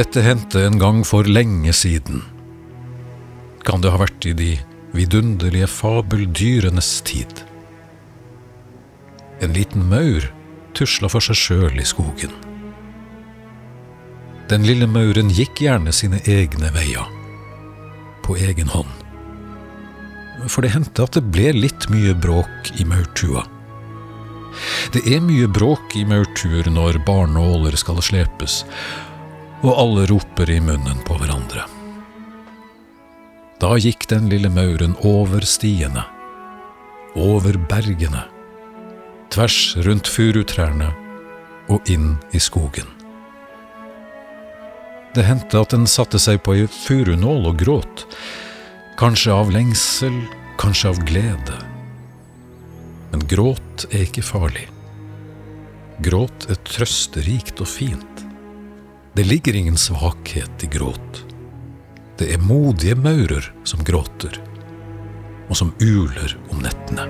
Dette hendte en gang for lenge siden. Kan det ha vært i de vidunderlige fabeldyrenes tid? En liten maur tusla for seg sjøl i skogen. Den lille mauren gikk gjerne sine egne veier, på egen hånd. For det hendte at det ble litt mye bråk i maurtua. Det er mye bråk i maurtuer når barnåler skal slepes, og alle roper i munnen på hverandre. Da gikk den lille mauren over stiene, over bergene, tvers rundt furutrærne og inn i skogen. Det hendte at den satte seg på ei furunål og gråt, kanskje av lengsel, kanskje av glede. Men gråt er ikke farlig. Gråt er trøsterikt og fint. Det ligger ingen svakhet i gråt. Det er modige maurer som gråter, og som uler om nettene.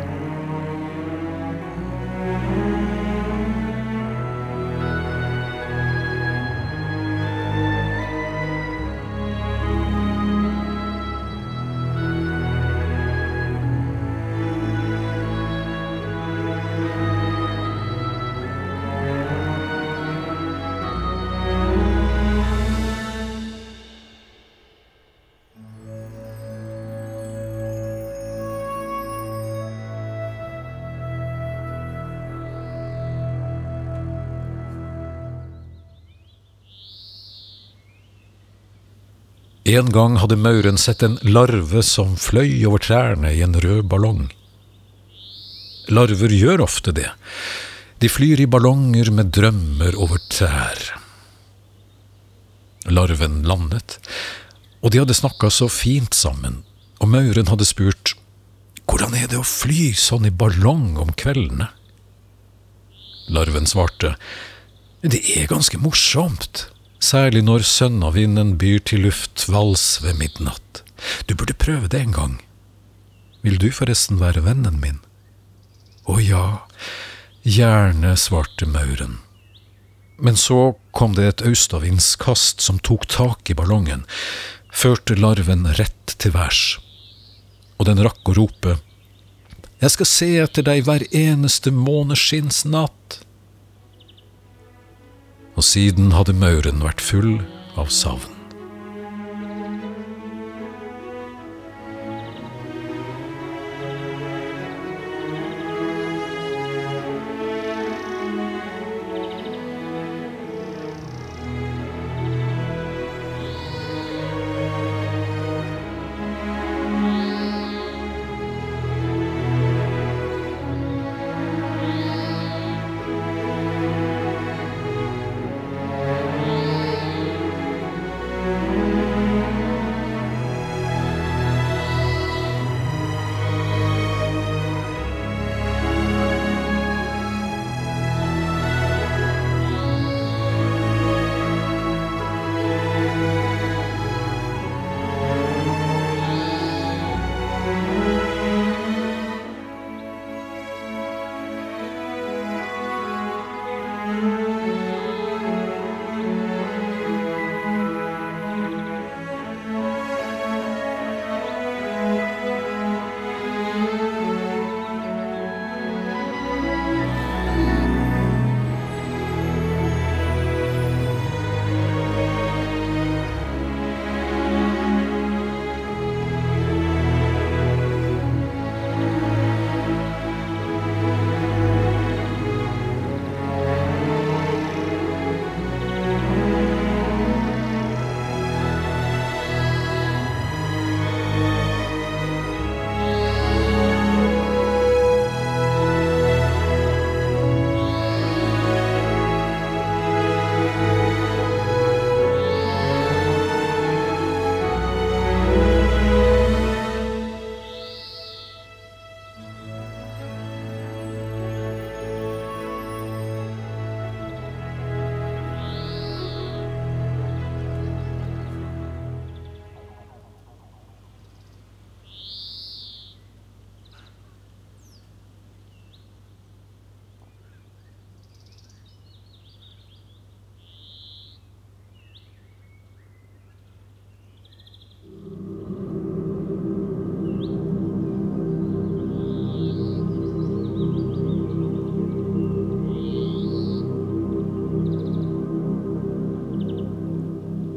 En gang hadde mauren sett en larve som fløy over trærne i en rød ballong. Larver gjør ofte det. De flyr i ballonger med drømmer over trær. Larven landet, og de hadde snakka så fint sammen, og mauren hadde spurt hvordan er det å fly sånn i ballong om kveldene? Larven svarte det er ganske morsomt særlig når sønnavinden byr til luftvals ved midnatt. Du burde prøve det en gang. Vil du forresten være vennen min? Å ja, gjerne, svarte mauren. Men så kom det et austavindskast som tok tak i ballongen, førte larven rett til værs, og den rakk å rope, Jeg skal se etter deg hver eneste måneskinnsnatt og siden hadde mauren vært full av savn.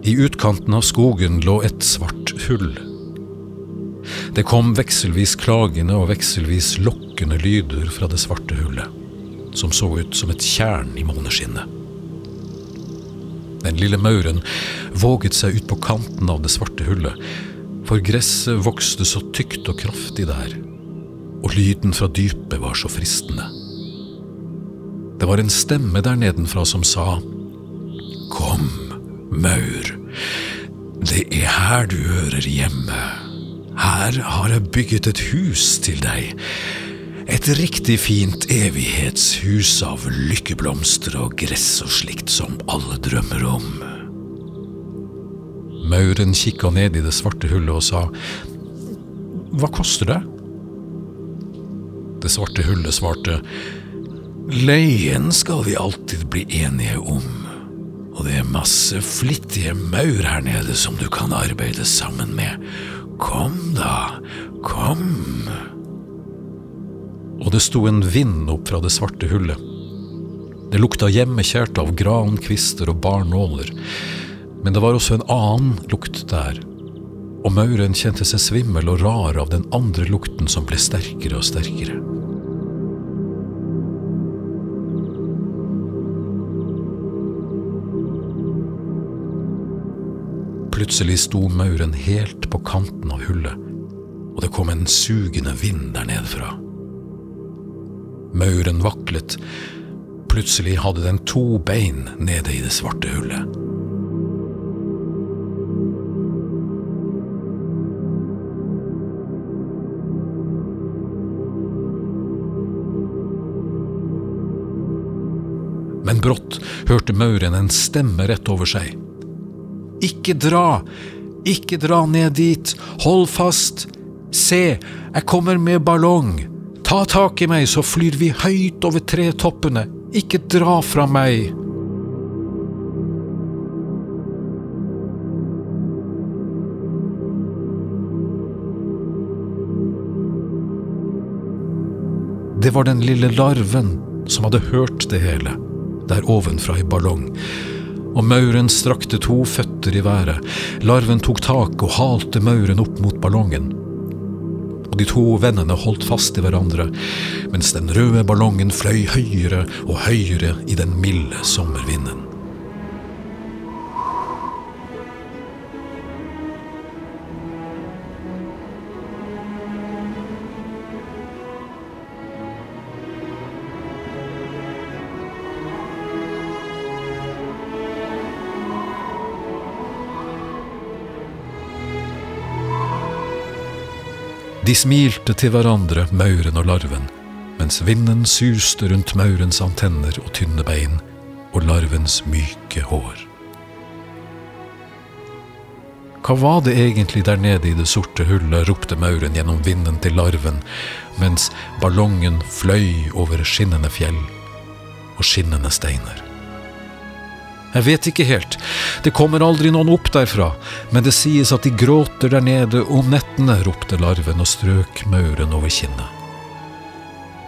I utkanten av skogen lå et svart hull. Det kom vekselvis klagende og vekselvis lokkende lyder fra det svarte hullet, som så ut som et tjern i måneskinnet. Den lille mauren våget seg ut på kanten av det svarte hullet, for gresset vokste så tykt og kraftig der, og lyden fra dypet var så fristende. Det var en stemme der nedenfra som sa, Kom, maur, det er her du hører hjemme. Her har jeg bygget et hus til deg. Et riktig fint evighetshus av lykkeblomster og gress og slikt som alle drømmer om. Mauren kikka ned i det svarte hullet og sa, Hva koster det? Det svarte hullet svarte, Leien skal vi alltid bli enige om, og det er masse flittige maur her nede som du kan arbeide sammen med. Kom da, kom. Og det sto en vind opp fra det svarte hullet. Det lukta hjemmekjært av gran, kvister og barnåler, men det var også en annen lukt der, og mauren kjente seg svimmel og rar av den andre lukten som ble sterkere og sterkere. Plutselig sto mauren helt på kanten av hullet, og det kom en sugende vind der nedfra. Mauren vaklet. Plutselig hadde den to bein nede i det svarte hullet. Men brått hørte mauren en stemme rett over seg. Ikke dra! Ikke dra ned dit! Hold fast! Se, jeg kommer med ballong! Ta tak i meg, så flyr vi høyt over tretoppene! Ikke dra fra meg! Det var den lille larven som hadde hørt det hele, der ovenfra i ballong og mauren strakte to føtter i været. Larven tok tak og halte mauren opp mot ballongen. Og de to vennene holdt fast i hverandre, mens den røde ballongen fløy høyere og høyere i den milde sommervinden. De smilte til hverandre, mauren og larven, mens vinden suste rundt maurens antenner og tynne bein og larvens myke hår. Hva var det egentlig der nede i det sorte hullet, ropte mauren gjennom vinden til larven, mens ballongen fløy over skinnende fjell og skinnende steiner. Jeg vet ikke helt, det kommer aldri noen opp derfra, men det sies at de gråter der nede om nettene, ropte larven og strøk mauren over kinnet.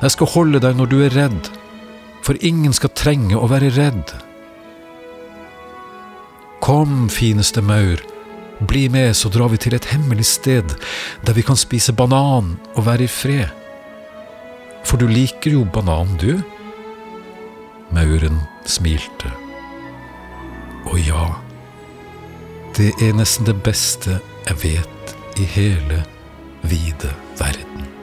Jeg skal holde deg når du er redd, for ingen skal trenge å være redd. Kom, fineste maur, bli med, så drar vi til et hemmelig sted der vi kan spise banan og være i fred. For du liker jo banan, du? Mauren smilte. Og ja, det er nesten det beste jeg vet i hele vide verden.